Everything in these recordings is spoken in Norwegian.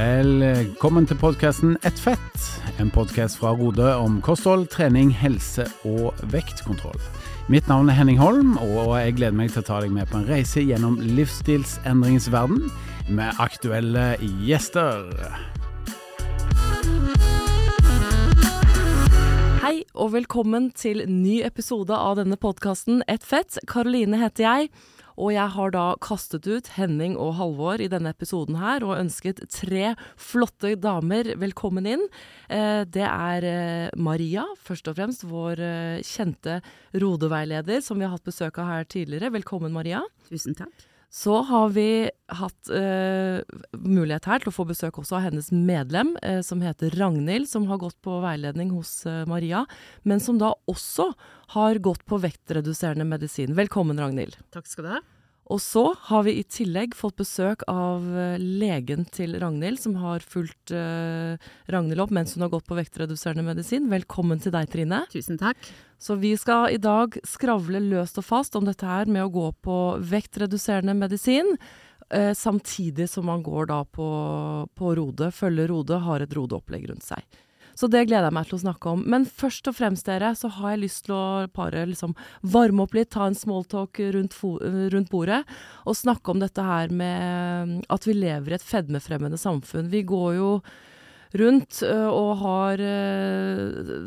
Velkommen til podkasten Ett fett, en podkast fra Rode om kosthold, trening, helse og vektkontroll. Mitt navn er Henning Holm, og jeg gleder meg til å ta deg med på en reise gjennom livsstilsendringens verden med aktuelle gjester. Hei og velkommen til ny episode av denne podkasten Ett fett. Karoline heter jeg. Og jeg har da kastet ut Henning og Halvor i denne episoden her, og ønsket tre flotte damer velkommen inn. Eh, det er eh, Maria, først og fremst, vår eh, kjente rodeveileder, som vi har hatt besøk av her tidligere. Velkommen, Maria. Tusen takk. Så har vi hatt eh, mulighet her til å få besøk også av hennes medlem, eh, som heter Ragnhild, som har gått på veiledning hos eh, Maria, men som da også har gått på vektreduserende medisin. Velkommen, Ragnhild. Takk skal du ha. Og så har vi i tillegg fått besøk av legen til Ragnhild, som har fulgt Ragnhild opp mens hun har gått på vektreduserende medisin. Velkommen til deg, Trine. Tusen takk. Så vi skal i dag skravle løst og fast om dette her med å gå på vektreduserende medisin, Uh, samtidig som man går da på, på Rode, følger Rode, har et Rode-opplegg rundt seg. Så det gleder jeg meg til å snakke om. Men først og fremst, dere, så har jeg lyst til å bare liksom varme opp litt, ta en smalltalk rundt, rundt bordet, og snakke om dette her med at vi lever i et fedmefremmende samfunn. Vi går jo rundt og har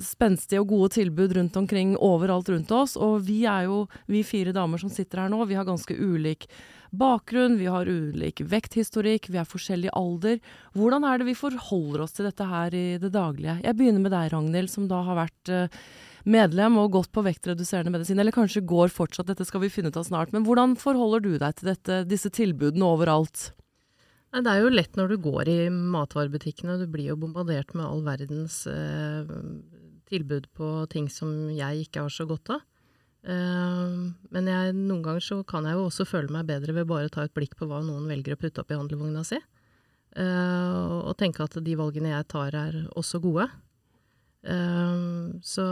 spenstige og gode tilbud rundt omkring overalt rundt oss. Og vi er jo, vi fire damer som sitter her nå, vi har ganske ulik bakgrunn, vi har ulik vekthistorikk, vi er forskjellig alder. Hvordan er det vi forholder oss til dette her i det daglige? Jeg begynner med deg, Ragnhild, som da har vært medlem og gått på vektreduserende medisin, eller kanskje går fortsatt, dette skal vi finne ut av snart. Men hvordan forholder du deg til dette, disse tilbudene overalt? Det er jo lett når du går i matvarebutikkene. Du blir jo bombardert med all verdens eh, tilbud på ting som jeg ikke har så godt av. Eh, men jeg, noen ganger så kan jeg jo også føle meg bedre ved bare å ta et blikk på hva noen velger å putte opp i handlevogna si. Eh, og tenke at de valgene jeg tar er også gode. Så,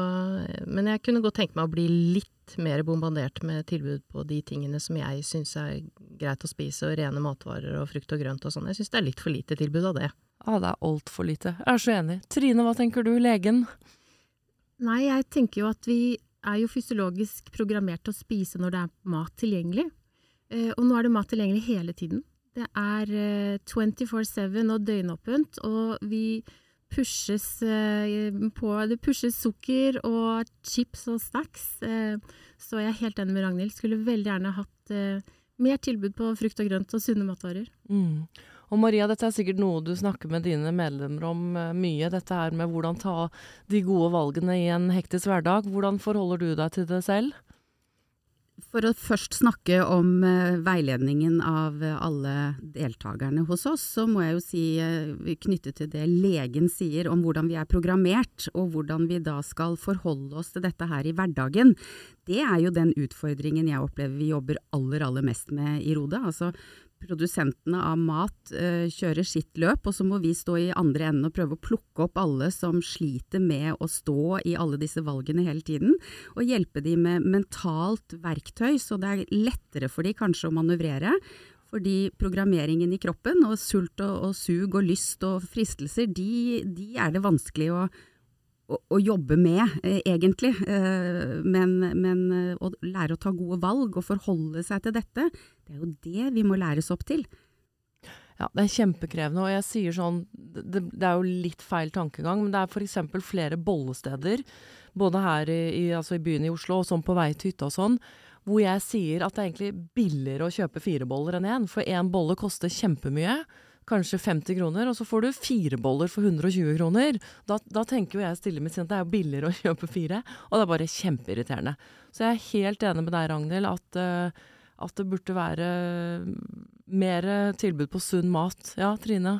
men jeg kunne godt tenke meg å bli litt mer bombardert med tilbud på de tingene som jeg syns er greit å spise, og rene matvarer og frukt og grønt og sånn. Jeg syns det er litt for lite tilbud av det. Ja, det er altfor lite. Jeg er så enig. Trine, hva tenker du, legen? Nei, jeg tenker jo at vi er jo fysiologisk programmert til å spise når det er mat tilgjengelig. Og nå er det mat tilgjengelig hele tiden. Det er 24-7 og døgnåpent, og vi pushes på Det pushes sukker og chips og snacks. Så jeg er helt enig med Ragnhild. Skulle veldig gjerne hatt mer tilbud på frukt og grønt og sunne matvarer. Mm. Og Maria, dette er sikkert noe du snakker med dine medlemmer om mye. Dette her med hvordan ta de gode valgene i en hektisk hverdag. Hvordan forholder du deg til det selv? For å først snakke om uh, veiledningen av uh, alle deltakerne hos oss, så må jeg jo si, knyttet til det legen sier om hvordan vi er programmert, og hvordan vi da skal forholde oss til dette her i hverdagen. Det er jo den utfordringen jeg opplever vi jobber aller, aller mest med i Rode. Altså produsentene av mat uh, kjører sitt løp, og så må vi stå i andre enden og prøve å plukke opp alle som sliter med å stå i alle disse valgene hele tiden, og hjelpe dem med mentalt verktøy, så det er lettere for dem kanskje å manøvrere. Fordi programmeringen i kroppen, og sult og, og sug og lyst og fristelser, de, de er det vanskelig å å, å, jobbe med, eh, egentlig. Eh, men, men eh, å lære å ta gode valg og forholde seg til dette, det er jo det vi må læres opp til. Ja, det er kjempekrevende, og jeg sier sånn Det, det er jo litt feil tankegang, men det er f.eks. flere bollesteder, både her i, i, altså i, byen i Oslo og sånn på vei til hytta og sånn, hvor jeg sier at det er egentlig billigere å kjøpe fire boller enn én, for én bolle koster kjempemye kanskje 50 kroner, og så får du fire boller for 120 kroner. Da, da tenker jo jeg stille mitt sinn at det er jo billigere å kjøpe fire, og det er bare kjempeirriterende. Så jeg er helt enig med deg, Ragnhild, at, uh, at det burde være mer tilbud på sunn mat. Ja, Trine?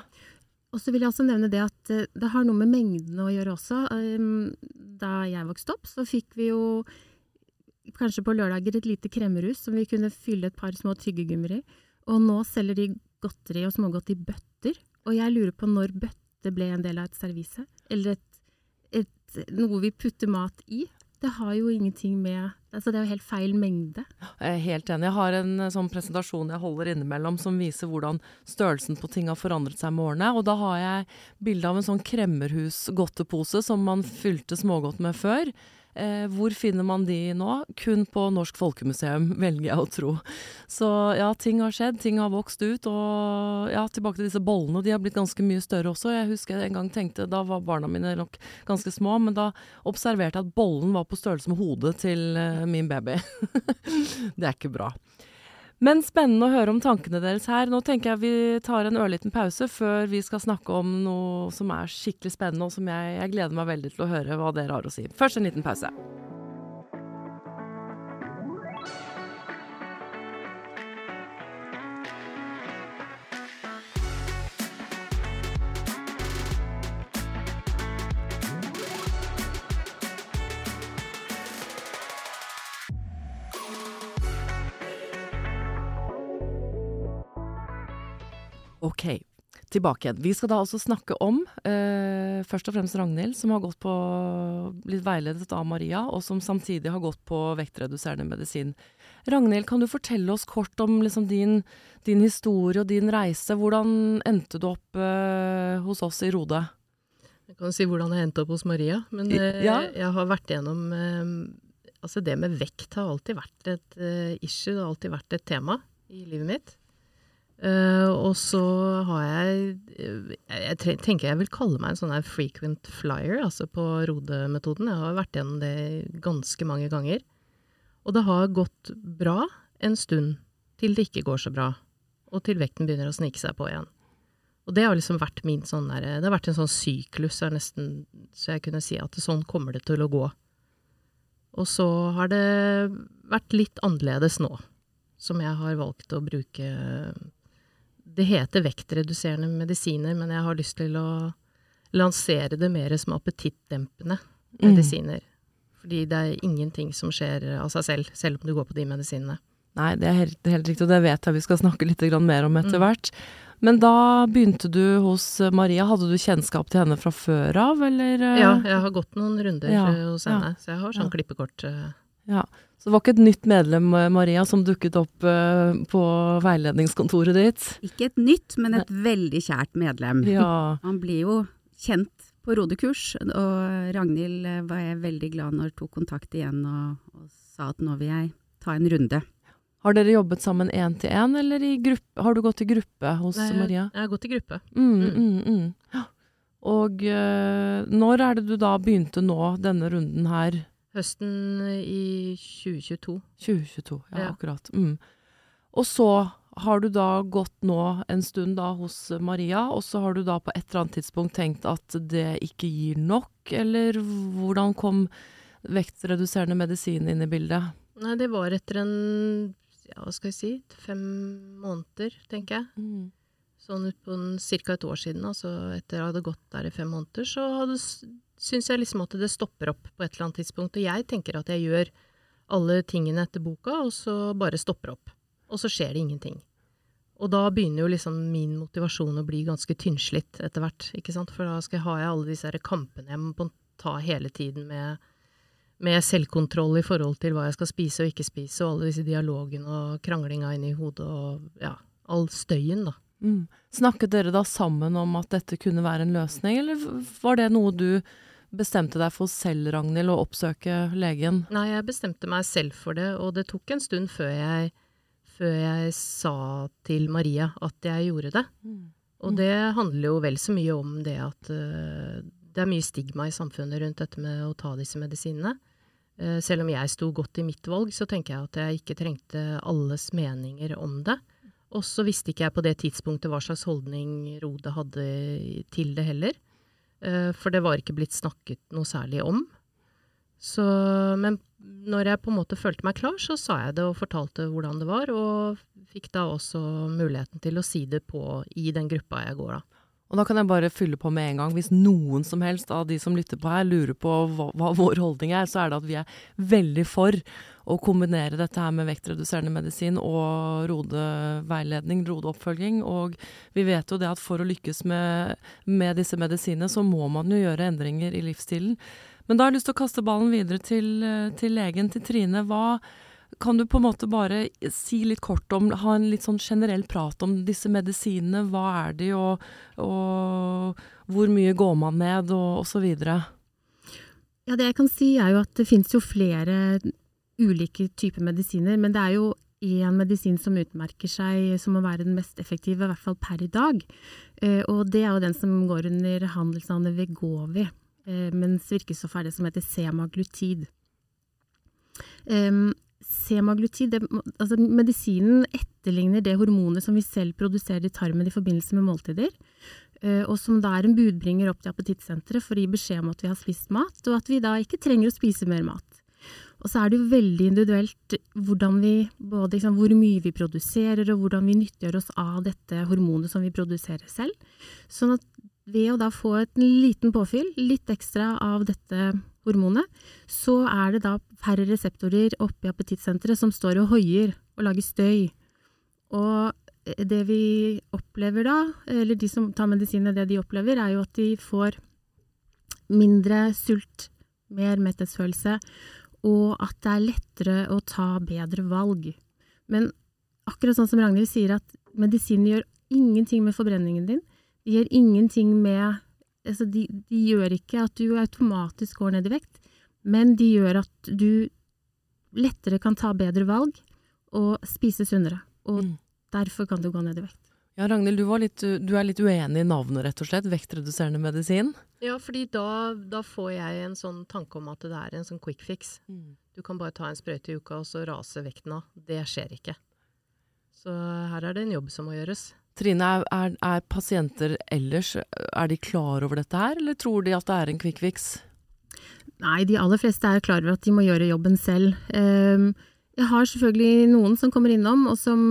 Og så vil jeg også nevne det at uh, det har noe med mengdene å gjøre også. Um, da jeg vokste opp, så fikk vi jo kanskje på lørdager et lite kremmerhus som vi kunne fylle et par små tyggegummier i. Og nå selger de godteri og smågodt i bøtter. Og jeg lurer på når bøtte ble en del av et servise, eller et, et, noe vi putter mat i. Det har jo ingenting med Altså, det er jo helt feil mengde. Jeg er helt enig. Jeg har en eh, sånn presentasjon jeg holder innimellom som viser hvordan størrelsen på ting har forandret seg med årene. Og da har jeg bilde av en sånn kremmerhus-godtepose som man fylte smågodt med før. Eh, hvor finner man de nå? Kun på Norsk Folkemuseum, velger jeg å tro. Så ja, ting har skjedd, ting har vokst ut. Og ja, tilbake til disse bollene, de har blitt ganske mye større også. Jeg husker jeg en gang tenkte, da var barna mine nok ganske små, men da observerte jeg at bollen var på størrelse med hodet til eh, min baby. det er ikke bra. Men spennende å høre om tankene deres her. Nå tenker jeg vi tar en ørliten pause før vi skal snakke om noe som er skikkelig spennende, og som jeg, jeg gleder meg veldig til å høre hva dere har å si. Først en liten pause. Ok, tilbake igjen. Vi skal da også snakke om eh, først og fremst Ragnhild, som har gått på, blitt veiledet av Maria, og som samtidig har gått på vektreduserende medisin. Ragnhild, kan du fortelle oss kort om liksom, din, din, historie og din reise? Hvordan endte du opp eh, hos oss i Rode? Jeg kan si hvordan jeg endte opp hos Maria, men eh, ja. jeg har vært gjennom eh, Altså det med vekt har alltid vært et eh, issue, det har alltid vært et tema i livet mitt. Uh, og så har jeg Jeg tenker jeg vil kalle meg en sånn her frequent flyer, altså på Rode-metoden. Jeg har vært gjennom det ganske mange ganger. Og det har gått bra en stund, til det ikke går så bra. Og til vekten begynner å snike seg på igjen. Og det har liksom vært min sånn der, Det har vært en sånn syklus, nesten, så jeg kunne si at sånn kommer det til å gå. Og så har det vært litt annerledes nå, som jeg har valgt å bruke det heter vektreduserende medisiner, men jeg har lyst til å lansere det mer som appetittdempende mm. medisiner. Fordi det er ingenting som skjer av seg selv, selv om du går på de medisinene. Nei, det er helt, helt riktig, og det vet jeg vi skal snakke litt mer om etter mm. hvert. Men da begynte du hos Maria. Hadde du kjennskap til henne fra før av, eller? Ja, jeg har gått noen runder ja, hos henne, ja, så jeg har sånn ja. klippekort. Eh. Ja, så det var ikke et nytt medlem, eh, Maria, som dukket opp uh, på veiledningskontoret ditt? Ikke et nytt, men et veldig kjært medlem. Ja. Han blir jo kjent på rodekurs, og Ragnhild eh, var jeg veldig glad når tok kontakt igjen og, og sa at nå vil jeg ta en runde. Har dere jobbet sammen én til én, eller har du gått i gruppe hos Nei, Maria? Jeg har gått i gruppe. Mm, mm. Mm, mm. ja. Og øh, når er det du da begynte nå, denne runden her? Høsten i 2022. 2022, ja, ja. akkurat. Mm. Og så har du da gått nå en stund da hos Maria, og så har du da på et eller annet tidspunkt tenkt at det ikke gir nok, eller hvordan kom vektreduserende medisin inn i bildet? Nei, det var etter en, ja, hva skal jeg si, fem måneder, tenker jeg. Mm. Sånn ut på ca. et år siden, altså etter jeg hadde gått der i fem måneder, så hadde syns jeg liksom at det stopper opp på et eller annet tidspunkt. Og jeg tenker at jeg gjør alle tingene etter boka, og så bare stopper opp. Og så skjer det ingenting. Og da begynner jo liksom min motivasjon å bli ganske tynnslitt etter hvert, ikke sant. For da skal jeg ha alle disse her kampene jeg må ta hele tiden med, med selvkontroll i forhold til hva jeg skal spise og ikke spise, og alle disse dialogene og kranglinga inni hodet og ja, all støyen, da. Mm. Snakket dere da sammen om at dette kunne være en løsning, eller var det noe du bestemte deg for selv, Ragnhild, å oppsøke legen? Nei, jeg bestemte meg selv for det, og det tok en stund før jeg, før jeg sa til Maria at jeg gjorde det. Mm. Og det handler jo vel så mye om det at uh, det er mye stigma i samfunnet rundt dette med å ta disse medisinene. Uh, selv om jeg sto godt i mitt valg, så tenker jeg at jeg ikke trengte alles meninger om det. Og så visste ikke jeg på det tidspunktet hva slags holdning Rode hadde til det heller. Eh, for det var ikke blitt snakket noe særlig om. Så, men når jeg på en måte følte meg klar, så sa jeg det og fortalte hvordan det var, og fikk da også muligheten til å si det på i den gruppa jeg går, da. Og da kan jeg bare fylle på med en gang. Hvis noen som helst av de som lytter på her, lurer på hva, hva vår holdning er, så er det at vi er veldig for å kombinere dette her med vektreduserende medisin og rodeveiledning, rodeoppfølging. Og vi vet jo det at for å lykkes med, med disse medisinene, så må man jo gjøre endringer i livsstilen. Men da har jeg lyst til å kaste ballen videre til, til legen, til Trine. Hva kan du på en måte bare si litt kort om, ha en litt sånn generell prat om disse medisinene? Hva er de, og, og hvor mye går man ned, og osv.? Ja, det jeg kan si er jo at det finnes jo flere ulike typer medisiner, men det er jo én medisin som utmerker seg som å være den mest effektive, i hvert fall per i dag. Eh, og det er jo den som går under handelsnavnet Vegovi, eh, mens virkestoffet er det som heter semaglutid. Semaglutid, det, altså medisinen etterligner det hormonet som vi selv produserer i tarmen i forbindelse med måltider, uh, og som da er en budbringer opp til appetittsenteret for å gi beskjed om at vi har spist mat, og at vi da ikke trenger å spise mer mat. Og så er det jo veldig individuelt hvordan vi, både liksom, hvor mye vi produserer, og hvordan vi nyttiggjør oss av dette hormonet som vi produserer selv. Sånn at ved å da få et liten påfyll, litt ekstra av dette hormonet, så er det da færre reseptorer oppe i appetittsenteret som står og hoier og lager støy. Og det vi opplever da, eller de som tar medisinene, det de opplever, er jo at de får mindre sult, mer metthetsfølelse, og at det er lettere å ta bedre valg. Men akkurat sånn som Ragnhild sier, at medisinen gjør ingenting med forbrenningen din. Gjør ingenting med altså de, de, gjør ikke at du automatisk går ned i vekt, men de gjør at du lettere kan ta bedre valg og spise sunnere. Og mm. derfor kan du gå ned i vekt. Ja, Ragnhild, du, litt, du, er litt uenig i navnet, rett og slett. Vektreduserende medisin? Ja, fordi da, da, får jeg en sånn tanke om at det er en sånn quick fix. Mm. Du kan bare ta en sprøyte i uka, og så raser vekten av. Det skjer ikke. Så her er det en jobb som må gjøres. Trine, er, er, er, pasienter ellers er de klar over dette her, eller tror de at det er en quick fix? Nei, de aller fleste er klar over at de må gjøre jobben selv. Ehm, jeg har selvfølgelig noen som kommer innom, og som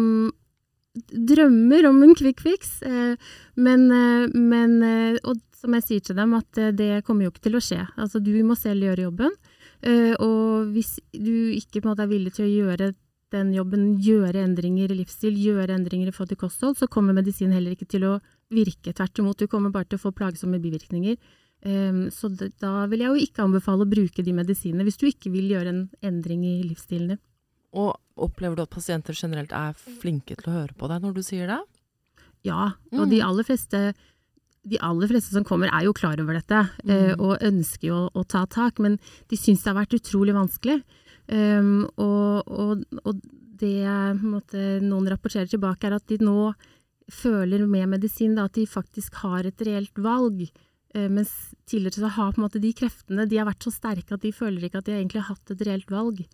drømmer om en quick fix, eh, men, eh, men eh, Og som jeg sier til dem, at det kommer jo ikke til å skje. Altså, du må selv gjøre jobben. Og hvis du ikke måte er villig til å gjøre den jobben, gjøre endringer i livsstil, gjøre endringer i forhold til kosthold, så kommer medisin heller ikke til å virke. Tvert imot, du kommer bare til å få plagsomme bivirkninger. Um, så da vil jeg jo ikke anbefale å bruke de medisinene hvis du ikke vil gjøre en endring i livsstilen din. Og opplever du at pasienter generelt er flinke til å høre på deg når du sier det? Ja, og mm. de aller fleste de aller fleste som kommer, er jo klar over dette mm. uh, og ønsker jo å, å, ta tak, men de syns det har vært utrolig vanskelig. Um, og, og, og, det måte, noen rapporterer tilbake, er at de nå føler med medisin da, at de faktisk har et reelt valg. Uh, mens tidligere så har måte de kreftene de har vært så sterke at de føler ikke at de egentlig har hatt et reelt valg.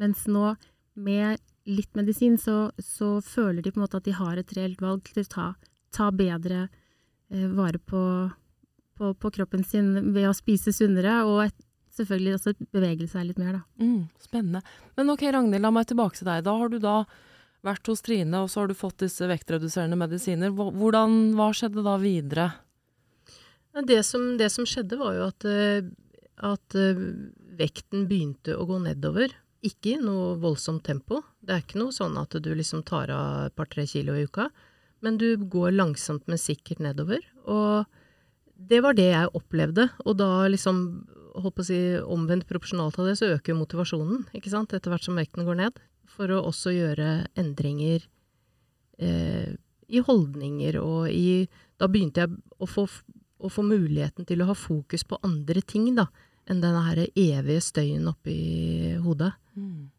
Mens nå, med litt medisin, så, så føler de på en måte at de har et reelt valg til å ta, ta bedre uh, vare på, på, på, kroppen sin ved å spise sunnere, og et, selvfølgelig også bevege seg litt mer, da. Mm, spennende. Men ok, Ragnhild, la meg tilbake til deg. Da har du da vært hos Trine, og så har du fått disse vektreduserende medisiner. Hvordan, hva skjedde da videre? Det som, det som skjedde, var jo at, eh, at, eh, vekten begynte å gå nedover. Ikke i noe voldsomt tempo. Det er ikke noe sånn at du liksom tar av et par-tre kilo i uka. Men du går langsomt, men sikkert nedover. Og det var det jeg opplevde. Og da liksom holdt på å si, omvendt proporsjonalt av det, så øker jo motivasjonen, ikke sant, etter hvert som vekten går ned. For å også gjøre endringer eh, i holdninger og i Da begynte jeg å få, å få, muligheten til å ha fokus på andre ting, da, enn denne her evige støyen oppi hodet. Mm.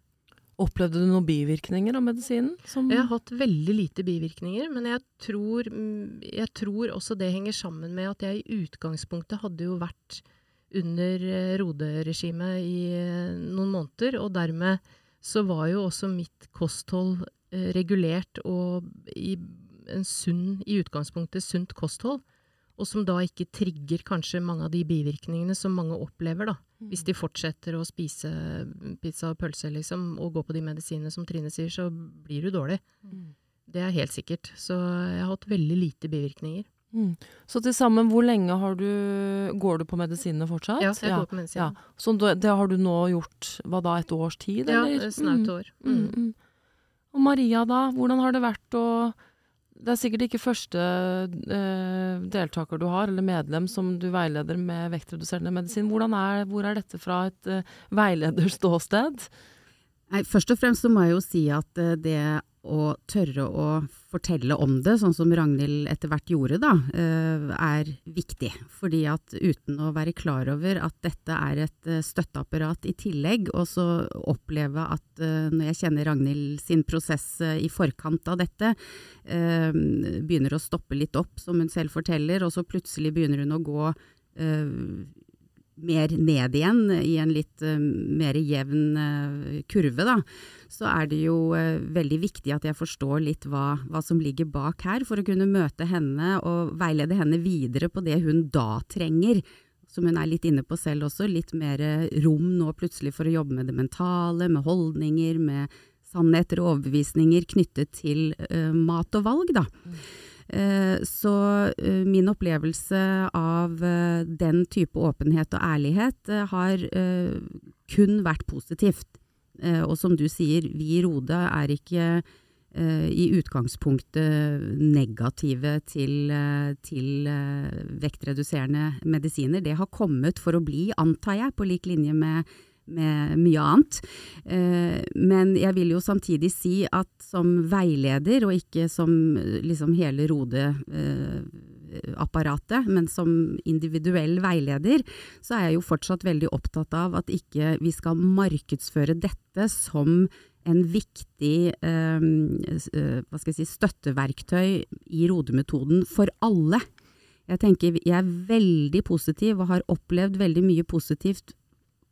Opplevde du noen bivirkninger av medisinen? jeg har hatt veldig lite bivirkninger, men jeg tror, jeg tror også det henger sammen med at jeg i utgangspunktet hadde jo vært under eh, Rode-regimet i eh, noen måneder, og dermed så var jo også mitt kosthold eh, regulert og i en sunn, i utgangspunktet sunt kosthold, og som da ikke trigger kanskje mange av de bivirkningene som mange opplever, da. Mm. Hvis de fortsetter å spise pizza og pølse, liksom, og gå på de medisinene som Trine sier, så blir du dårlig. Mm. Det er helt sikkert. Så jeg har hatt veldig lite bivirkninger. Mm. Så til sammen, hvor lenge har du Går du på medisinene fortsatt? Ja, jeg går på medisinene. Ja. Så det, det har du nå gjort hva da, et års tid, Ja, eller? snaut år. Mm. Mm, mm. Og Maria da, hvordan har det vært å Det er sikkert ikke første eh, deltaker du har, eller medlem, som du veileder med vektreduserende medisin. Hvordan er, hvor er dette fra et eh, veilederståsted? Nei, først og fremst så må jeg jo si at eh, det å tørre å fortelle om det, sånn som Ragnhild etter hvert gjorde, da, eh, er viktig. Fordi at uten å være klar over at dette er et eh, støtteapparat i tillegg, og så oppleve at når jeg kjenner Ragnhild sin prosess i forkant av dette, begynner å stoppe litt opp, som hun selv forteller, og så plutselig begynner hun å gå mer ned igjen i en litt uh, mer jevn uh, kurve, da, så er det jo uh, veldig viktig at jeg forstår litt hva, hva, som ligger bak her, for å kunne møte henne og veilede henne videre på det hun da trenger. Som hun er litt inne på selv også, litt mer rom nå plutselig for å jobbe med det mentale, med holdninger, med sannheter og overbevisninger knyttet til mat og valg, da. Eh, så eh, min opplevelse av eh, den type åpenhet og ærlighet har kun vært positivt. Og som du sier, vi i Rode er ikke i utgangspunktet negative til, til vektreduserende medisiner. Det har kommet for å bli, antar jeg, på lik linje med med mye annet. Eh, men jeg vil jo samtidig si at som veileder, og ikke som liksom hele Rode-apparatet, eh, men som individuell veileder, så er jeg jo fortsatt veldig opptatt av at ikke vi skal markedsføre dette som en viktig eh, si, støtteverktøy i Rode-metoden for alle. Jeg tenker jeg er veldig positiv og har opplevd veldig mye positivt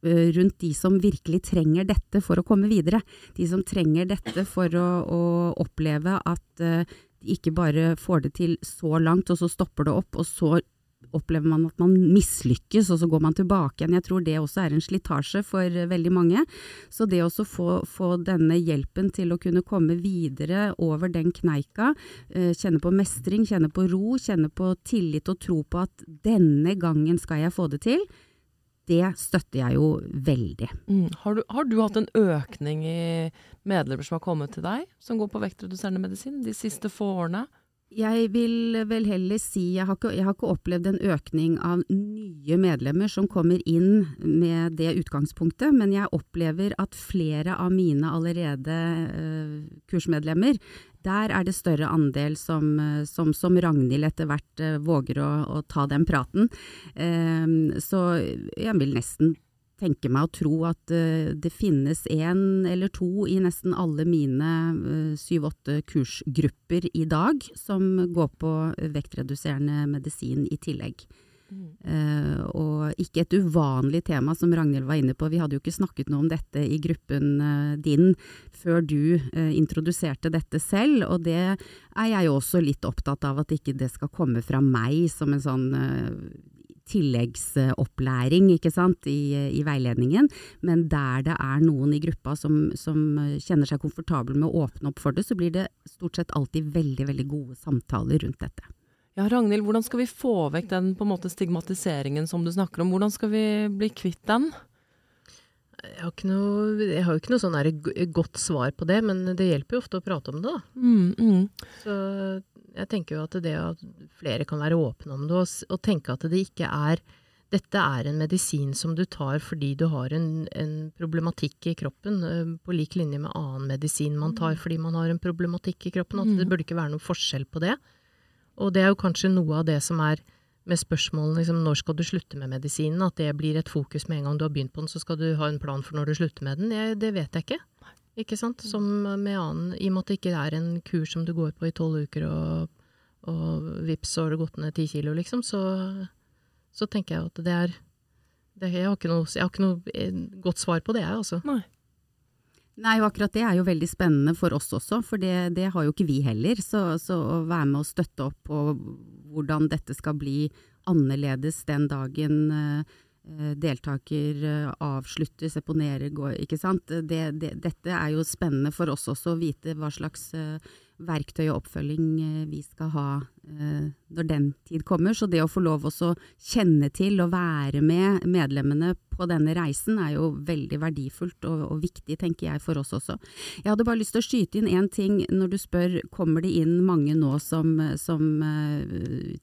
rundt de som virkelig trenger dette for å komme videre. De som trenger dette for å, å oppleve at uh, de ikke bare får det til så langt, og så stopper det opp, og så opplever man at man mislykkes, og så går man tilbake igjen. Jeg tror det også er en slitasje for uh, veldig mange. Så det å få, få, denne hjelpen til å kunne komme videre over den kneika, kjenne på mestring, kjenne på ro, kjenne på tillit og tro på at denne gangen skal jeg få det til, det støtter jeg jo veldig. Mm. Har, du, har, du, hatt en økning i medlemmer som har kommet til deg, som går på vektreduserende medisin, de siste få årene? Jeg vil vel heller si jeg har, ikke, jeg har ikke opplevd en økning av nye medlemmer som kommer inn med det utgangspunktet, men jeg opplever at flere av mine allerede uh, kursmedlemmer der er det større andel som, eh, som, som Ragnhild etter hvert uh, våger å, å, ta den praten. Uh, så jeg vil nesten tenke meg å tro at uh, det finnes én eller to i nesten alle mine syv-åtte kursgrupper i dag som går på vektreduserende medisin i tillegg. Uh, og ikke et uvanlig tema, som Ragnhild var inne på. Vi hadde jo ikke snakket noe om dette i gruppen uh, din før du uh, introduserte dette selv, og det er jeg jo også litt opptatt av at ikke det skal komme fra meg som en sånn tilleggsopplæring ikke sant, i, i, veiledningen, men der det er noen i gruppa som, som kjenner seg komfortable med å åpne opp for det, så blir det stort sett alltid veldig, veldig gode samtaler rundt dette. Ja, Ragnhild, hvordan skal vi få vekk den måte stigmatiseringen som du snakker om? Hvordan skal vi bli kvitt den? Jeg har, noe, jeg har jo ikke noe sånn godt svar på det, men det hjelper jo ofte å prate om det. da. Mm, mm. Så jeg tenker jo at det at flere kan være åpne om det, og, og, tenke at det ikke er dette er en medisin som du tar fordi du har en, en problematikk i kroppen, eh, på lik linje med annen medisin man tar mm. fordi man har en problematikk i kroppen. At det mm. burde ikke være noen forskjell på det. Og det er jo kanskje noe av det som er med spørsmålene liksom, når skal du slutte med medisinen, at det blir et fokus med en gang du har begynt på den, så skal du ha en plan for når du slutter med den. Jeg, det vet jeg ikke. Ikke sant? Som med annen, I og med at det ikke er en kur som du går på i tolv uker, og, og vips, så har du gått ned ti kilo, liksom, så, så, tenker jeg at det er det, jeg, har noe, jeg, har ikke noe, eh, godt svar på det, jeg, altså. Nei. Nei, og akkurat det er jo veldig spennende for oss også, for det, det har jo ikke vi heller. Så, så, å være med og støtte opp på hvordan dette skal bli annerledes den dagen eh, deltaker eh, avslutter, seponerer, går, ikke sant. Det, det, dette er jo spennende for oss også å vite hva slags, eh, verktøy og oppfølging eh, vi skal ha eh, når den tid kommer. Så det å få lov å kjenne til og være med medlemmene på denne reisen er jo veldig verdifullt og, og, viktig, tenker jeg, for oss også. Jeg hadde bare lyst til å skyte inn én ting når du spør kommer det inn mange nå som, som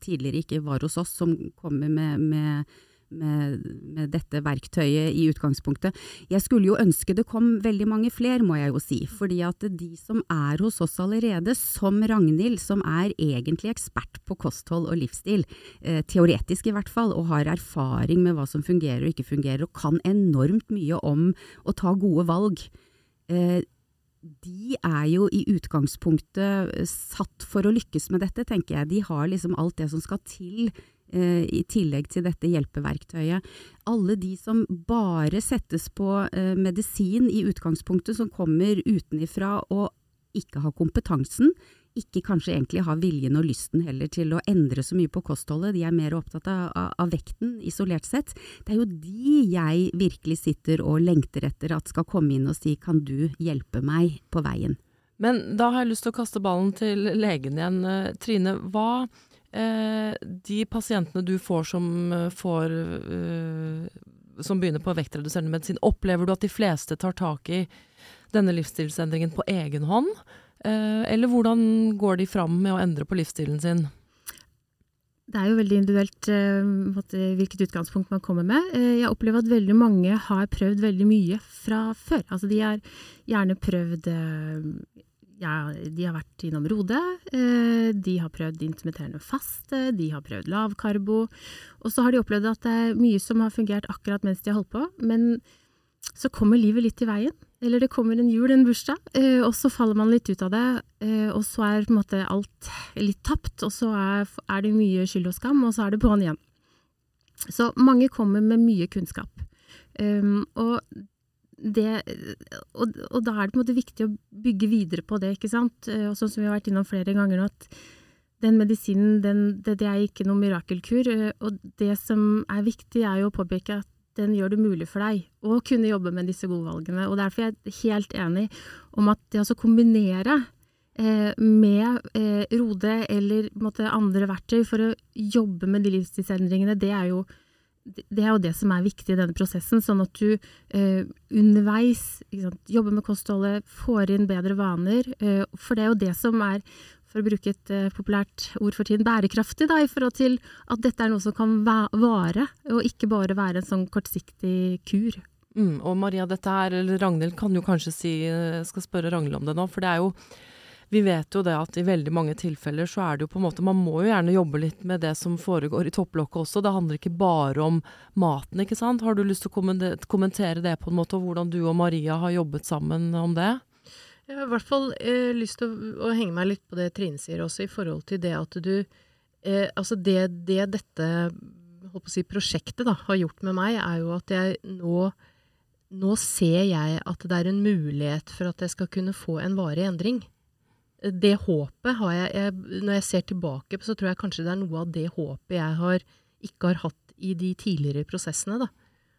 tidligere ikke var hos oss, som kommer med, med med, med, dette verktøyet i utgangspunktet. Jeg skulle jo ønske det kom veldig mange flere, må jeg jo si. Fordi at de som er hos oss allerede, som Ragnhild, som er egentlig ekspert på kosthold og livsstil, eh, teoretisk i hvert fall, og har erfaring med hva som fungerer og ikke fungerer, og kan enormt mye om å ta gode valg. Eh, de er jo i utgangspunktet satt for å lykkes med dette, tenker jeg. De har liksom alt det som skal til i tillegg til dette hjelpeverktøyet. Alle de som bare settes på eh, medisin i utgangspunktet, som kommer utenifra og ikke har kompetansen, ikke kanskje egentlig har viljen og lysten heller til å endre så mye på kostholdet, de er mer opptatt av, av, vekten isolert sett. Det er jo de jeg virkelig sitter og lengter etter at skal komme inn og si kan du hjelpe meg på veien. Men da har jeg lyst til å kaste ballen til legen igjen. Eh, Trine, hva Eh, de pasientene du får som eh, får eh, som begynner på vektreduserende medisin, opplever du at de fleste tar tak i denne livsstilsendringen på egen hånd? Eller hvordan går de fram med å endre på livsstilen sin? Det er jo veldig individuelt hvilket utgangspunkt man kommer med. Jeg opplever at veldig mange har prøvd veldig mye fra før. Altså de har gjerne prøvd ja, de har vært innom Rode. Eh, de har prøvd intermitterende faste, de har prøvd lavkarbo. Og så har de opplevd at det er mye som har fungert akkurat mens de har holdt på. Men så kommer livet litt i veien. Eller det kommer en jul, en bursdag, eh, og så faller man litt ut av det. Eh, og så er på en måte alt litt tapt, og så er, det mye skyld og skam, og så er det på'n igjen. Så mange kommer med mye kunnskap. Og det, og, og, da er det på en måte viktig å bygge videre på det, ikke sant. Eh, og sånn som vi har vært innom flere ganger nå, at den medisinen, den, det, det, er ikke noen mirakelkur. Eh, og det som er viktig, er jo å påpeke at den gjør det mulig for deg å kunne jobbe med disse gode valgene. Og derfor er jeg helt enig om at det å kombinere eh, med eh, Rode eller måte, andre verktøy for å jobbe med de livsstilsendringene, det er jo det er jo det som er viktig i denne prosessen, sånn at du eh, underveis sant, jobber med kostholdet, får inn bedre vaner. Eh, for det er jo det som er, for å bruke et eh, populært ord for tiden, bærekraftig, da, i forhold til at dette er noe som kan vare, og ikke bare være en sånn kortsiktig kur. Mm, og Maria, dette her, eller Ragnhild kan jo kanskje si, eh, skal spørre Ragnhild om det nå, for det er jo vi vet jo det at i veldig mange tilfeller så er det jo på en måte Man må jo gjerne jobbe litt med det som foregår i topplokket også. Det handler ikke bare om maten, ikke sant. Har du lyst til å kommentere det på en måte, og hvordan du og Maria har jobbet sammen om det? Jeg har i hvert fall eh, lyst til å, å, henge meg litt på det Trine sier også, i forhold til det at du eh, Altså det, det dette si, prosjektet da, har gjort med meg, er jo at jeg nå nå ser jeg at det er en mulighet for at jeg skal kunne få en varig endring det håpet har jeg, jeg, Når jeg ser tilbake, så tror jeg kanskje det er noe av det håpet jeg har, ikke har hatt i de tidligere prosessene. da.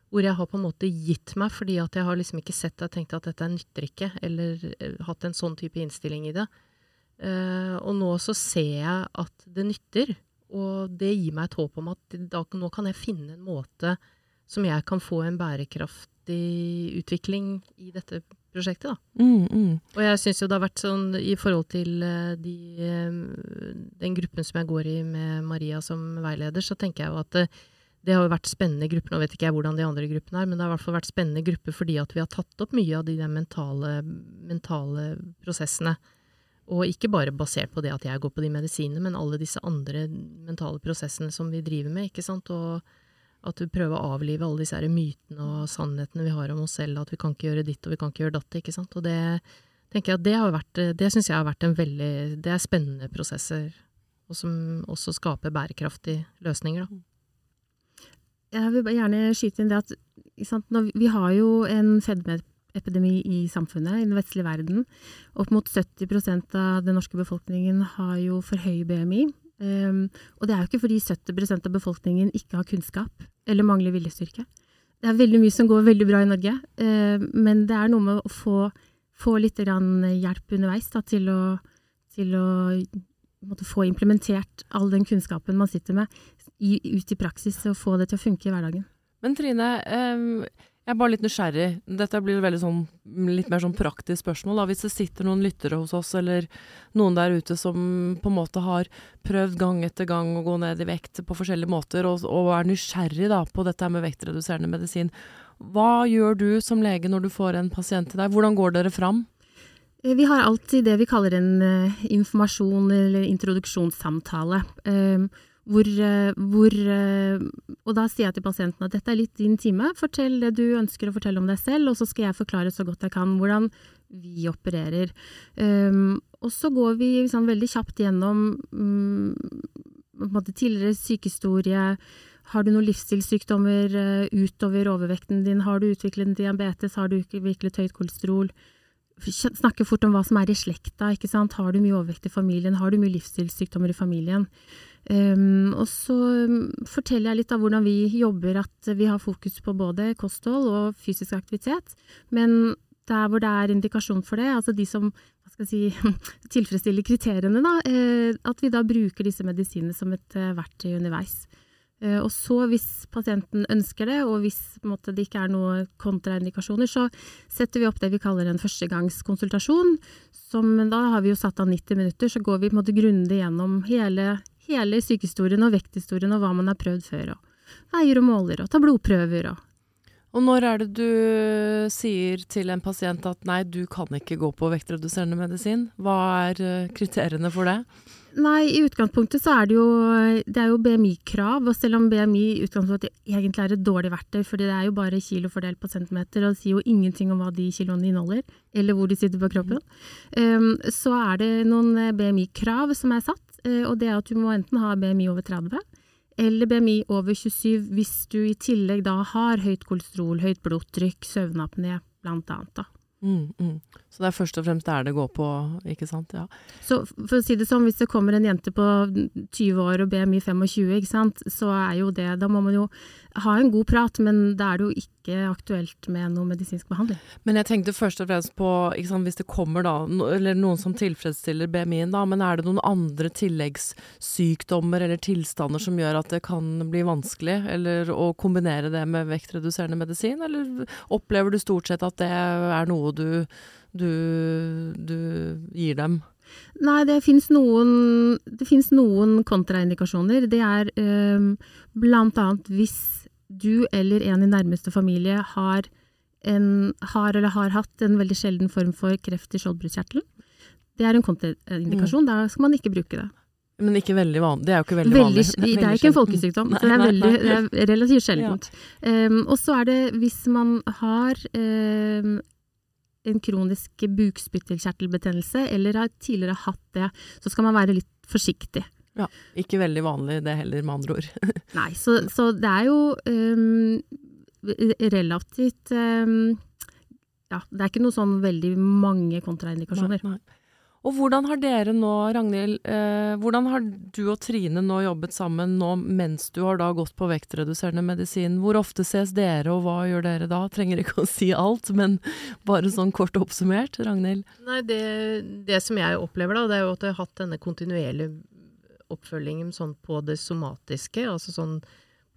Hvor jeg har på en måte gitt meg fordi at jeg har liksom ikke sett og tenkt at dette nytter ikke, eller uh, hatt en sånn type innstilling i det. Uh, og nå så ser jeg at det nytter, og det gir meg et håp om at da, nå kan jeg finne en måte som jeg kan få en bærekraftig utvikling i dette prosjektet, da. Mm, mm. Og jeg syns jo det har vært sånn i forhold til uh, de, uh, den gruppen som jeg går i med Maria som veileder, så tenker jeg jo at uh, det har jo vært spennende grupper. Nå vet ikke jeg hvordan de andre gruppene er, men det har i hvert fall vært spennende grupper fordi at vi har tatt opp mye av de mentale, mentale prosessene. Og ikke bare basert på det at jeg går på de medisinene, men alle disse andre mentale prosessene som vi driver med. ikke sant? Og at du prøver å avlive alle disse mytene og sannhetene vi har om oss selv, at vi kan ikke gjøre ditt og vi kan ikke gjøre datt, ikke sant. Og det tenker jeg at det har vært, det syns jeg har vært en veldig Det er spennende prosesser, og som også skaper bærekraftige løsninger, da. Jeg vil gjerne skyte inn det at sant, vi har jo en fedmeepidemi i samfunnet, i den vestlige verden. Opp mot 70% av den norske befolkningen har jo for høy BMI. Um, og det er jo ikke fordi 70 av befolkningen ikke har kunnskap eller mangler viljestyrke. Det er veldig mye som går veldig bra i Norge, uh, men det er noe med å få, få litt hjelp underveis da, til, å, til å få implementert all den kunnskapen man sitter med, i, ut i praksis og få det til å funke i hverdagen. Men Trine, eh, jeg er bare litt nysgjerrig. Dette blir veldig sånn, litt mer sånn praktisk spørsmål. Da. Hvis det sitter noen lyttere hos oss, eller noen der ute som på en måte har prøvd gang etter gang å gå ned i vekt på forskjellige måter, og, og er nysgjerrig da, på dette med vektreduserende medisin. Hva gjør du som lege når du får en pasient til deg? Hvordan går dere fram? Eh, vi har alltid det vi kaller en uh, informasjon eller introduksjonssamtale. Uh, hvor, uh, hvor Og da sier jeg til pasienten at dette er litt din time. Fortell det du ønsker å fortelle om deg selv, og så skal jeg forklare så godt jeg kan hvordan vi opererer. Um, og så går vi liksom veldig kjapt gjennom um, tidligere sykehistorie. Har du noen livsstilssykdommer utover overvekten din? Har du utviklet diabetes? Har du utviklet høyt kolesterol? snakke fort om hva som er i slekta. ikke sant? Har du mye overvekt i familien? Har du mye livsstilssykdommer i familien? Um, og så um, forteller jeg litt av hvordan vi jobber, at vi har fokus på både kosthold og fysisk aktivitet. Men der hvor det er indikasjon for det, altså de som si, tilfredsstiller kriteriene, da, eh, at vi da bruker disse medisinene som et eh, verktøy underveis. Eh, og så, hvis pasienten ønsker det, og hvis måte, det ikke er noen kontraindikasjoner, så setter vi opp det vi kaller en førstegangskonsultasjon. Som, da har vi jo satt av 90 minutter, så går vi på en måte grundig gjennom hele, hele sykehistorien og vekthistorien og hva man har prøvd før. Og veier og måler og tar blodprøver og og når er det du sier til en pasient at nei, du kan ikke gå på vektreduserende medisin? Hva er eh, kriteriene for det? Nei, i utgangspunktet så er det jo, det er jo BMI-krav. Og selv om BMI i utgangspunktet egentlig er et dårlig verktøy, fordi det er jo bare kilo fordelt på centimeter, og det sier jo ingenting om hva de kiloene inneholder, eller hvor de sitter på kroppen, um, så er det noen BMI-krav som er satt. Eh, og det er at du må enten ha BMI over 30 eller BMI over 27 hvis du i tillegg da har høyt kolesterol, høyt blodtrykk, søvnapné blant annet. Da. Mm, mm. Så det er først og fremst der det går på, ikke sant? Ja. Så for å si det sånn, hvis det kommer en jente på 20 år og BMI 25, ikke sant, så er jo det Da må man jo ha en god prat, men da er det jo ikke aktuelt med noe medisinsk behandling. Men jeg tenkte først og fremst på, sant, hvis det kommer da, eller noen som tilfredsstiller BMI-en da, men er det noen andre tilleggssykdommer eller tilstander som gjør at det kan bli vanskelig, eller å kombinere det med vektreduserende medisin, eller opplever du stort sett at det er noe du, du, du gir dem? Nei, det fins noen, noen kontraindikasjoner. Det er um, blant annet hvis du eller en i nærmeste familie har, en, har eller har hatt en veldig sjelden form for kreft i skjoldbruskkjertelen. Det er en kontraindikasjon. Mm. Da skal man ikke bruke det. Men ikke veldig vanlig. Det er jo ikke veldig, veldig vanlig. Det er ikke en folkesykdom, så det er, veldig, det er relativt sjeldent. Ja. Um, og så er det hvis man har um, en kronisk bukspyttelkjertelbetennelse, eller har tidligere hatt det, så skal man være litt forsiktig. Ja, Ikke veldig vanlig det heller, med andre ord. Nei, så, så, det er jo um, relativt um, Ja, det er ikke noe sånn veldig mange kontraindikasjoner. Nei, nei. Og hvordan har dere nå, Ragnhild, eh, hvordan har du og Trine nå jobbet sammen nå mens du har da gått på vektreduserende medisin? Hvor ofte ses dere, og hva gjør dere da? Trenger ikke å si alt, men bare sånn kort oppsummert, Ragnhild? Nei, det, det som jeg opplever da, det er jo at jeg har hatt denne kontinuerlige oppfølgingen sånn på det somatiske, altså sånn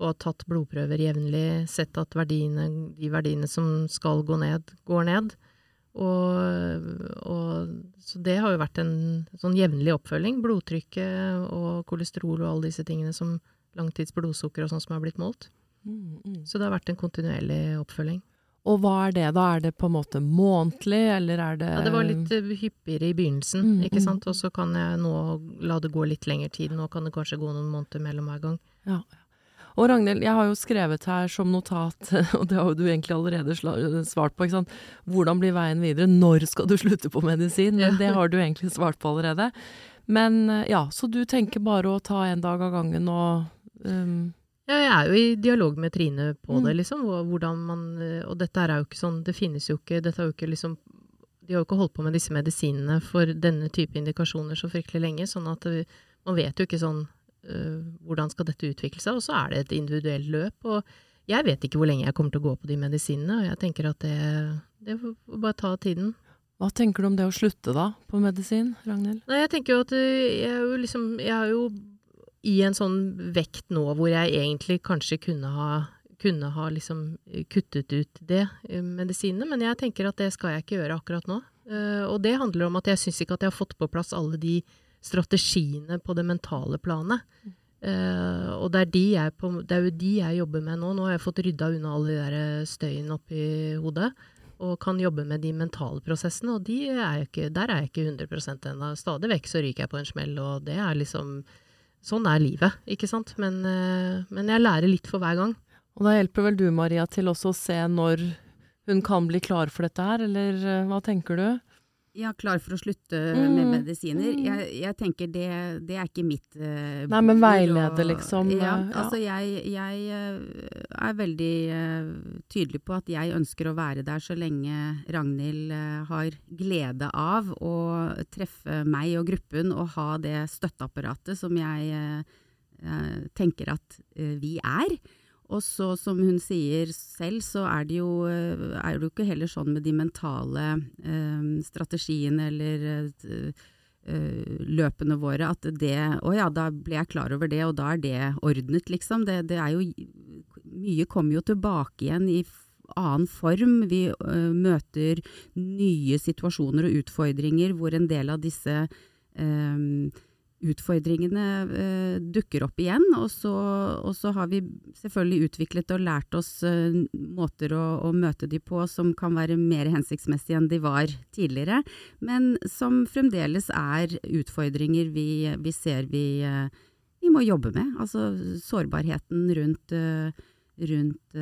og har tatt blodprøver jevnlig, sett at verdiene, de verdiene som skal gå ned, går ned. Og, så det har jo vært en sånn jevnlig oppfølging. Blodtrykket og kolesterol og alle disse tingene som langtids blodsukker og sånn som har blitt målt. Mm, mm. Så det har vært en kontinuerlig oppfølging. Og hva er det da? Er det på en måte månedlig, eller er det Ja, det var litt uh, hyppigere i begynnelsen, mm, ikke mm. sant. Og så kan jeg nå la det gå litt lengre tid. Nå kan det kanskje gå noen måneder mellom hver gang. Ja, ja. Og Ragnhild, jeg har jo skrevet her som notat, og det har jo du egentlig allerede svart på, ikke sant. Hvordan blir veien videre? Når skal du slutte på medisin? Men det har du egentlig svart på allerede. Men eh, ja, så du tenker bare å ta en dag av gangen og um ja, jeg er jo i dialog med Trine på mm. det, liksom. Hvordan man eh, Og dette er jo ikke sånn Det finnes jo ikke Dette er jo ikke liksom De har jo ikke holdt på med disse medisinene for denne type indikasjoner så fryktelig lenge, sånn at man vet jo ikke sånn hvordan skal dette utvikle seg, og så er det et individuelt løp. Og jeg vet ikke hvor lenge jeg kommer til å gå på de medisinene, og jeg tenker at det, det får bare ta tiden. Hva tenker du om det å slutte da, på medisin, Ragnhild? Nei, jeg tenker jo at øh, jeg er jo liksom Jeg er jo i en sånn vekt nå hvor jeg egentlig kanskje kunne ha kunne ha liksom kuttet ut det, medisinene, men jeg tenker at det skal jeg ikke gjøre akkurat nå. Og det handler om at jeg syns ikke at jeg har fått på plass alle de strategiene på det mentale planet. Uh, og det er, de på, det er jo de jeg jobber med nå. Nå har jeg fått rydda unna alle de der støyen oppi hodet og kan jobbe med de mentale prosessene, og de er ikke, der er jeg ikke 100 ennå. Stadig vekk så ryker jeg på en smell, og det er liksom Sånn er livet, ikke sant. Men, uh, men jeg lærer litt for hver gang. Og da hjelper vel du, Maria, til også å se når hun kan bli klar for dette her, eller uh, hva tenker du? Ja, klar for å slutte Mm, med medisiner. mm. Jeg, jeg tenker det, det er ikke mitt uh, Nei, men veileder veilede, liksom, Ja, eh, ja. altså jeg, jeg eh, er veldig uh, tydelig på at jeg ønsker å være der så lenge Ragnhild har glede av å treffe meg og gruppen og ha det støtteapparatet som jeg tenker at vi er. Og så, som hun sier selv, så er det jo, eh, er det jo ikke heller sånn med de mentale eh, strategiene eller eh, eh, løpene våre at det Å ja, da ble jeg klar over det, og da er det ordnet, liksom. Det, det er jo Mye kommer jo tilbake igjen i annen form. Vi eh, møter nye situasjoner og utfordringer hvor en del av disse eh, utfordringene eh, dukker opp igjen, og så, og så har vi selvfølgelig utviklet og lært oss eh, måter å, å møte de på som kan være mer hensiktsmessige enn de var tidligere, men som fremdeles er utfordringer vi, vi ser vi, eh, vi må jobbe med. Altså sårbarheten rundt, rundt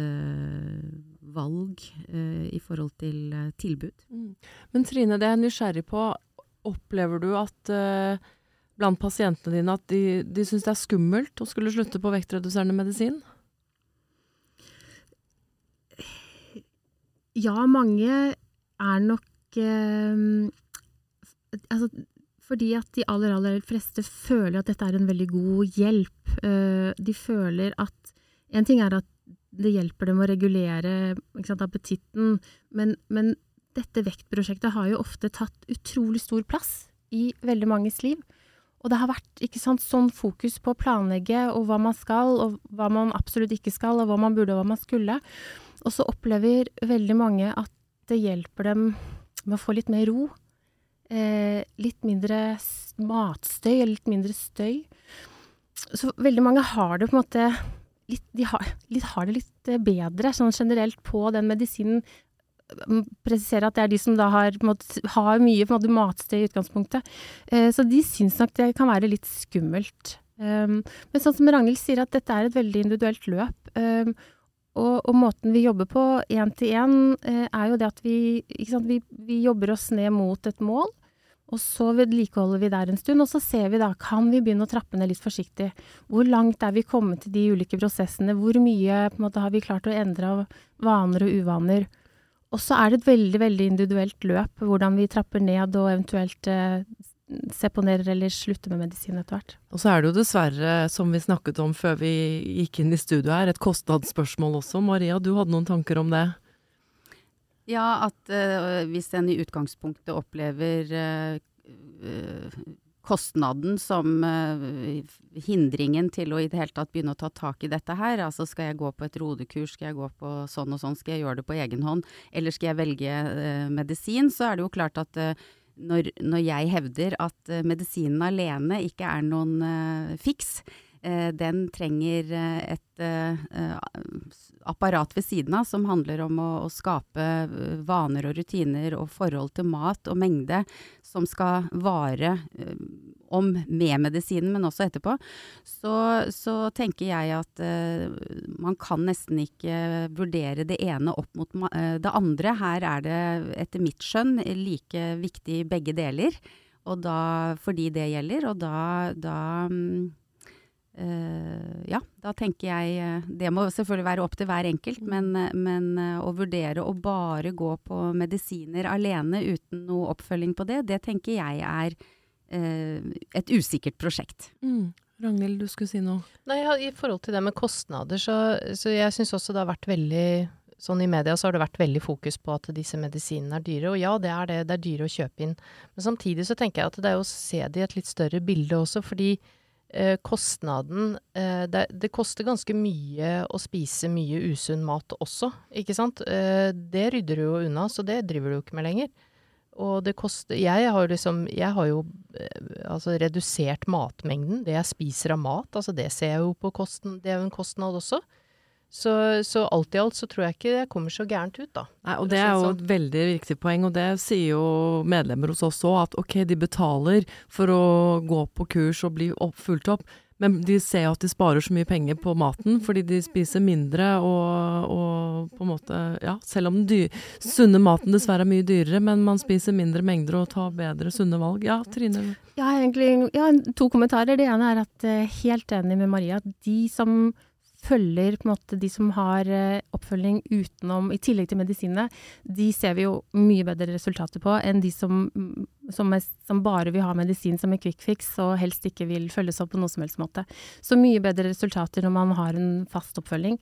valg i forhold til tilbud. Mm. Men Trine, det jeg er nysgjerrig på, opplever du at blant pasientene dine at de, de syns det er skummelt å skulle slutte på vektreduserende medisin? Ja, mange er nok eh, altså, Fordi at de aller, aller fleste føler at dette er en veldig god hjelp. Eh, de føler at En ting er at det hjelper dem å regulere sant, appetitten, men, men dette vektprosjektet har jo ofte tatt utrolig stor plass i veldig manges liv. Og det har vært ikke sant, sånn fokus på å planlegge og hva man skal, og hva man absolutt ikke skal, og hva man burde og hva man skulle. Og så opplever veldig mange at det hjelper dem med å få litt mer ro. Eh, litt mindre matstøy, eller litt mindre støy. Så veldig mange har det på en måte litt, de har, litt, har det litt eh, bedre sånn generelt på den medisinen. Presisere at det er de som da har, måtte, har mye på en måte, matsted i utgangspunktet. Eh, så de syns nok det kan være litt skummelt. Um, men sånn som Ragnhild sier, at dette er et veldig individuelt løp. Um, og, og måten vi jobber på én til én, eh, er jo det at vi, sant, vi, vi jobber oss ned mot et mål. Og så vedlikeholder vi der en stund, og så ser vi da, kan vi begynne å trappe ned litt forsiktig. Hvor langt er vi kommet til de ulike prosessene? Hvor mye måte, har vi klart å endre av vaner og uvaner? Og så er det et veldig, veldig individuelt løp, hvordan vi trapper ned og eventuelt eh, seponerer eller slutter med medisin etter hvert. Og så er det jo dessverre, som vi snakket om før vi gikk inn i studio her, et kostnadsspørsmål også. Maria, du hadde noen tanker om det? Ja, at eh, hvis en i utgangspunktet opplever eh, eh, kostnaden som eh, hindringen til å i det hele tatt begynne å ta tak i dette her, altså skal jeg gå på et rodekurs, skal jeg gå på sånn og sånn, skal jeg gjøre det på egen hånd, eller skal jeg velge eh, medisin, så er det jo klart at eh, når, når jeg hevder at medisinen alene ikke er noen fiks, den trenger eh, et eh, eh, apparat ved siden av som handler om å, å skape eh, vaner og rutiner og forhold til mat og mengde som skal vare eh, om med medisinen, men også etterpå, så, så tenker jeg at eh, man kan nesten ikke vurdere det ene opp mot eh, det andre. Her er det etter mitt skjønn like viktig begge deler, og da, fordi det gjelder. Og da, da mm, eh, ja, da tenker jeg eh, Det må selvfølgelig være opp til hver enkelt, men, eh, men eh, å vurdere å bare gå på medisiner alene uten noe oppfølging på det, det tenker jeg er eh, et usikkert prosjekt. Mm. Ragnhild, du skulle si noe? Nei, ja, I forhold til det med kostnader, så, så jeg syns også det har vært veldig sånn i media så har det vært veldig fokus på at disse medisinene er dyre. Og ja, det er det. Det er dyre å kjøpe inn. Men samtidig så tenker jeg at det er å se det i et litt større bilde også, fordi eh, kostnaden eh, det, det, koster ganske mye å spise mye usunn mat også, ikke sant? Eh, det rydder du jo unna, så det driver du jo ikke med lenger. Og det koster Jeg har liksom Jeg har jo eh, altså redusert matmengden. Det jeg spiser av mat, altså det ser jeg jo på kosten Det er jo en kostnad også. Så, så, alt i alt så tror jeg ikke det kommer så gærent ut, da. Nei, og det er jo et veldig viktig poeng, og det sier jo medlemmer hos oss òg, at ok, de betaler for å gå på kurs og bli opp, fulgt opp, men de ser jo at de sparer så mye penger på maten fordi de spiser mindre og, og på en måte Ja, selv om den dyr, sunne maten dessverre er mye dyrere, men man spiser mindre mengder og tar bedre sunne valg. Ja, Trine? Ja, egentlig, ja, to kommentarer. Det ene er at jeg er helt enig med Maria. De som følger på en måte de som har eh, oppfølging utenom, i tillegg til medisinene, de ser vi jo mye bedre resultater på enn de som, som, er, som bare vil ha medisin som en quick fix og helst ikke vil følges opp på noe som helst måte. Så mye bedre resultater når man har en fast oppfølging.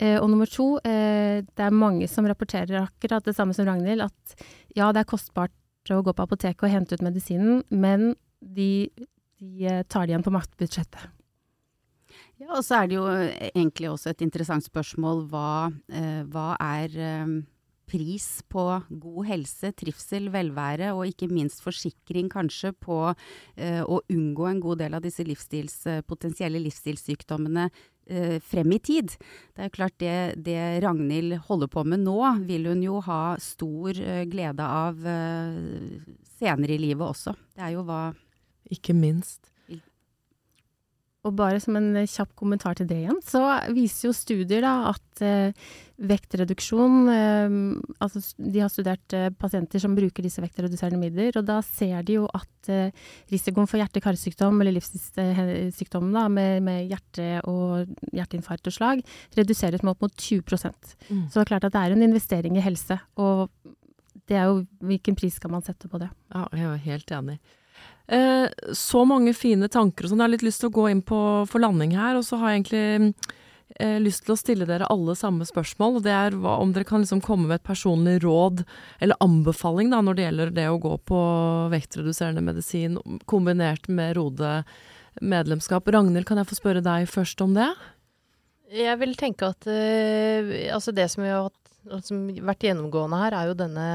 Eh, og nummer to, eh, det er mange som rapporterer akkurat det samme som Ragnhild, at ja, det er kostbart å gå på apoteket og hente ut medisinen, men de, de eh, tar det igjen på matbudsjettet. Ja, og så er det jo eh, egentlig også et interessant spørsmål hva, eh, hva er eh, pris på god helse, trivsel, velvære og ikke minst forsikring kanskje på eh, å unngå en god del av disse livsstils, eh, potensielle livsstilssykdommene eh, frem i tid. Det er klart det, det, Ragnhild holder på med nå, vil hun jo ha stor glede av senere i livet også. Det er jo hva Ikke minst. Og bare som en kjapp kommentar til det igjen, så viser jo studier da at eh, vektreduksjon eh, Altså de har studert eh, pasienter som bruker disse vektreduserende midler, og da ser de jo at eh, risikoen for hjerte-karsykdom eller livsstilssykdom med, med, hjerte og hjerteinfarkt og slag reduseres med opp mot 20 mm. Så det er klart at det er en investering i helse, og det er jo hvilken pris skal man sette på det. Ja, jeg er helt enig. Eh, så mange fine tanker og sånn. Jeg har litt lyst til å gå inn på for landing her, og så har jeg egentlig eh, lyst til å stille dere alle samme spørsmål. Det er hva, om dere kan liksom komme med et personlig råd eller anbefaling da, når det gjelder det å gå på vektreduserende medisin kombinert med Rode medlemskap. Ragnhild, kan jeg få spørre deg først om det? Jeg vil tenke at eh, altså det som vi har som vært gjennomgående her, er jo denne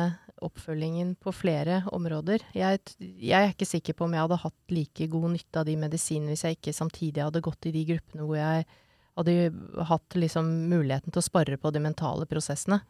oppfølgingen på flere områder. Jeg, jeg, er ikke sikker på om jeg hadde hatt like god nytte av de medisinene hvis jeg ikke samtidig hadde gått i de gruppene hvor jeg hadde hatt liksom muligheten til å spare på de mentale prosessene.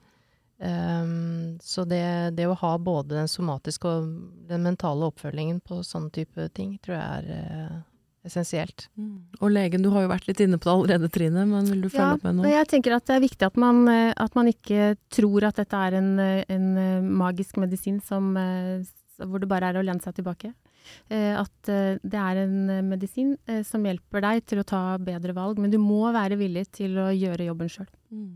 Um, så det, det, å ha både den somatiske og den mentale oppfølgingen på sånne type ting, tror jeg er uh, essensielt. Mm. Og legen, du har jo vært litt inne på det allerede, Trine, men vil du følge ja, opp med noe? Jeg tenker at det er viktig at man, eh, at man ikke tror at dette er en, en eh, magisk medisin som, eh, hvor det bare er å lene seg tilbake. At det er en medisin som hjelper deg til å ta bedre valg, men du må være villig til å gjøre jobben sjøl. Mm.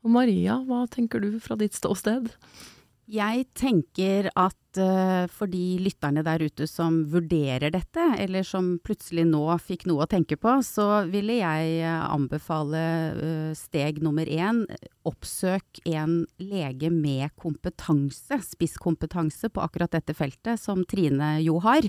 Og Maria, hva tenker du fra ditt ståsted? Jeg tenker at uh, for de lytterne der ute som vurderer dette, eller som plutselig nå fikk noe å tenke på, så ville jeg uh, anbefale uh, steg nummer én. Oppsøk en lege med kompetanse, spisskompetanse på akkurat dette feltet, som Trine jo har.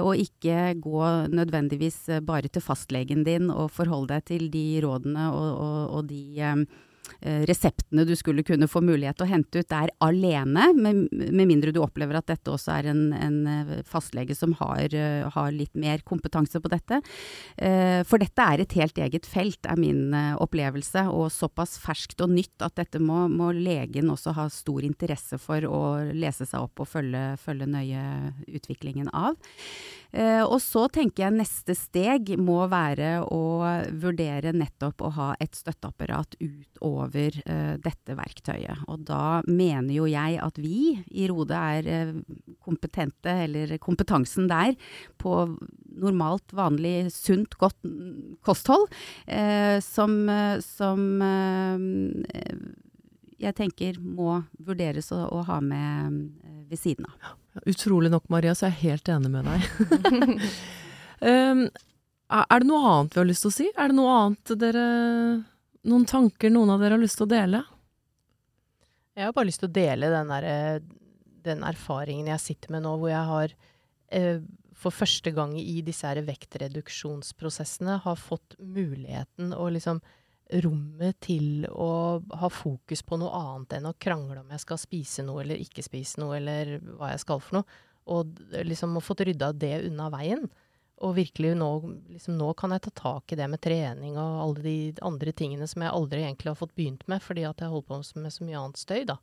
og ikke gå nødvendigvis bare til fastlegen din og forholde deg til de rådene og, og, og de Eh, reseptene du skulle kunne få mulighet til å hente ut der alene, med, med mindre du opplever at dette også er en, en eh, fastlege som har, eh, har, litt mer kompetanse på dette. For dette er et helt eget felt, er min opplevelse, og såpass ferskt og nytt at dette må, må legen også ha stor interesse for å lese seg opp og følge, følge nøye utviklingen av. Og så tenker jeg neste steg må være å vurdere nettopp å ha et støtteapparat utover over uh, dette verktøyet. Og da mener jo jeg at vi i Rode er uh, kompetente, eller kompetansen der, på normalt, vanlig, sunt, godt kosthold, som, som jeg tenker må vurderes å, å ha med ved siden av. Utrolig nok, Maria, så er jeg helt enig med deg. um, er det noe annet vi har lyst til å si? Er det noe annet dere noen tanker noen av dere har lyst til å dele? Jeg har bare lyst til å dele den, der, den erfaringen jeg sitter med nå, hvor jeg har eh, for første gang i disse her vektreduksjonsprosessene har fått muligheten å liksom rommet til å ha fokus på noe annet enn å krangle om jeg skal spise noe eller ikke spise noe, eller hva jeg skal for noe. Og liksom har fått rydda det unna veien. Og virkelig nå, liksom nå kan jeg ta tak i det med trening og alle de andre tingene som jeg aldri egentlig har fått begynt med, fordi at jeg holder på med så mye annet støy, da.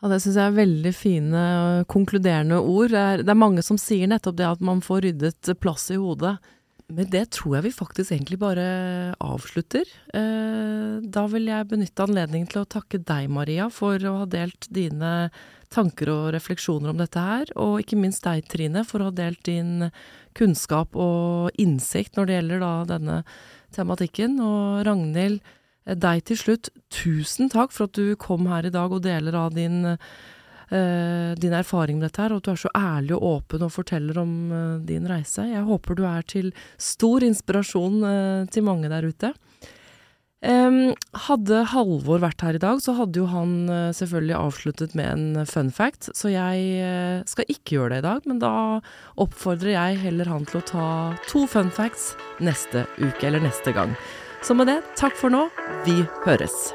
Ja, Det syns jeg er veldig fine konkluderende ord. Det er, det er, mange som sier nettopp det at man får ryddet plass i hodet. Med det tror jeg vi faktisk egentlig bare avslutter. Eh, da vil jeg benytte anledningen til å takke deg, Maria, for å ha delt dine tanker og refleksjoner om dette her. Og ikke minst deg, Trine, for å ha delt din kunnskap og innsikt når det gjelder da denne tematikken. Og Ragnhild, deg til slutt, tusen takk for at du kom her i dag og deler av din, din erfaring med dette her, og at du er så ærlig og åpen og forteller om uh, din reise. Jeg håper du er til stor inspirasjon uh, til mange der ute. Hadde Halvor vært her i dag, så hadde jo han selvfølgelig avsluttet med en fun fact, så jeg skal ikke gjøre det i dag, men da oppfordrer jeg heller han til å ta to fun facts neste uke, eller neste gang. Så med det, takk for nå. Vi høres.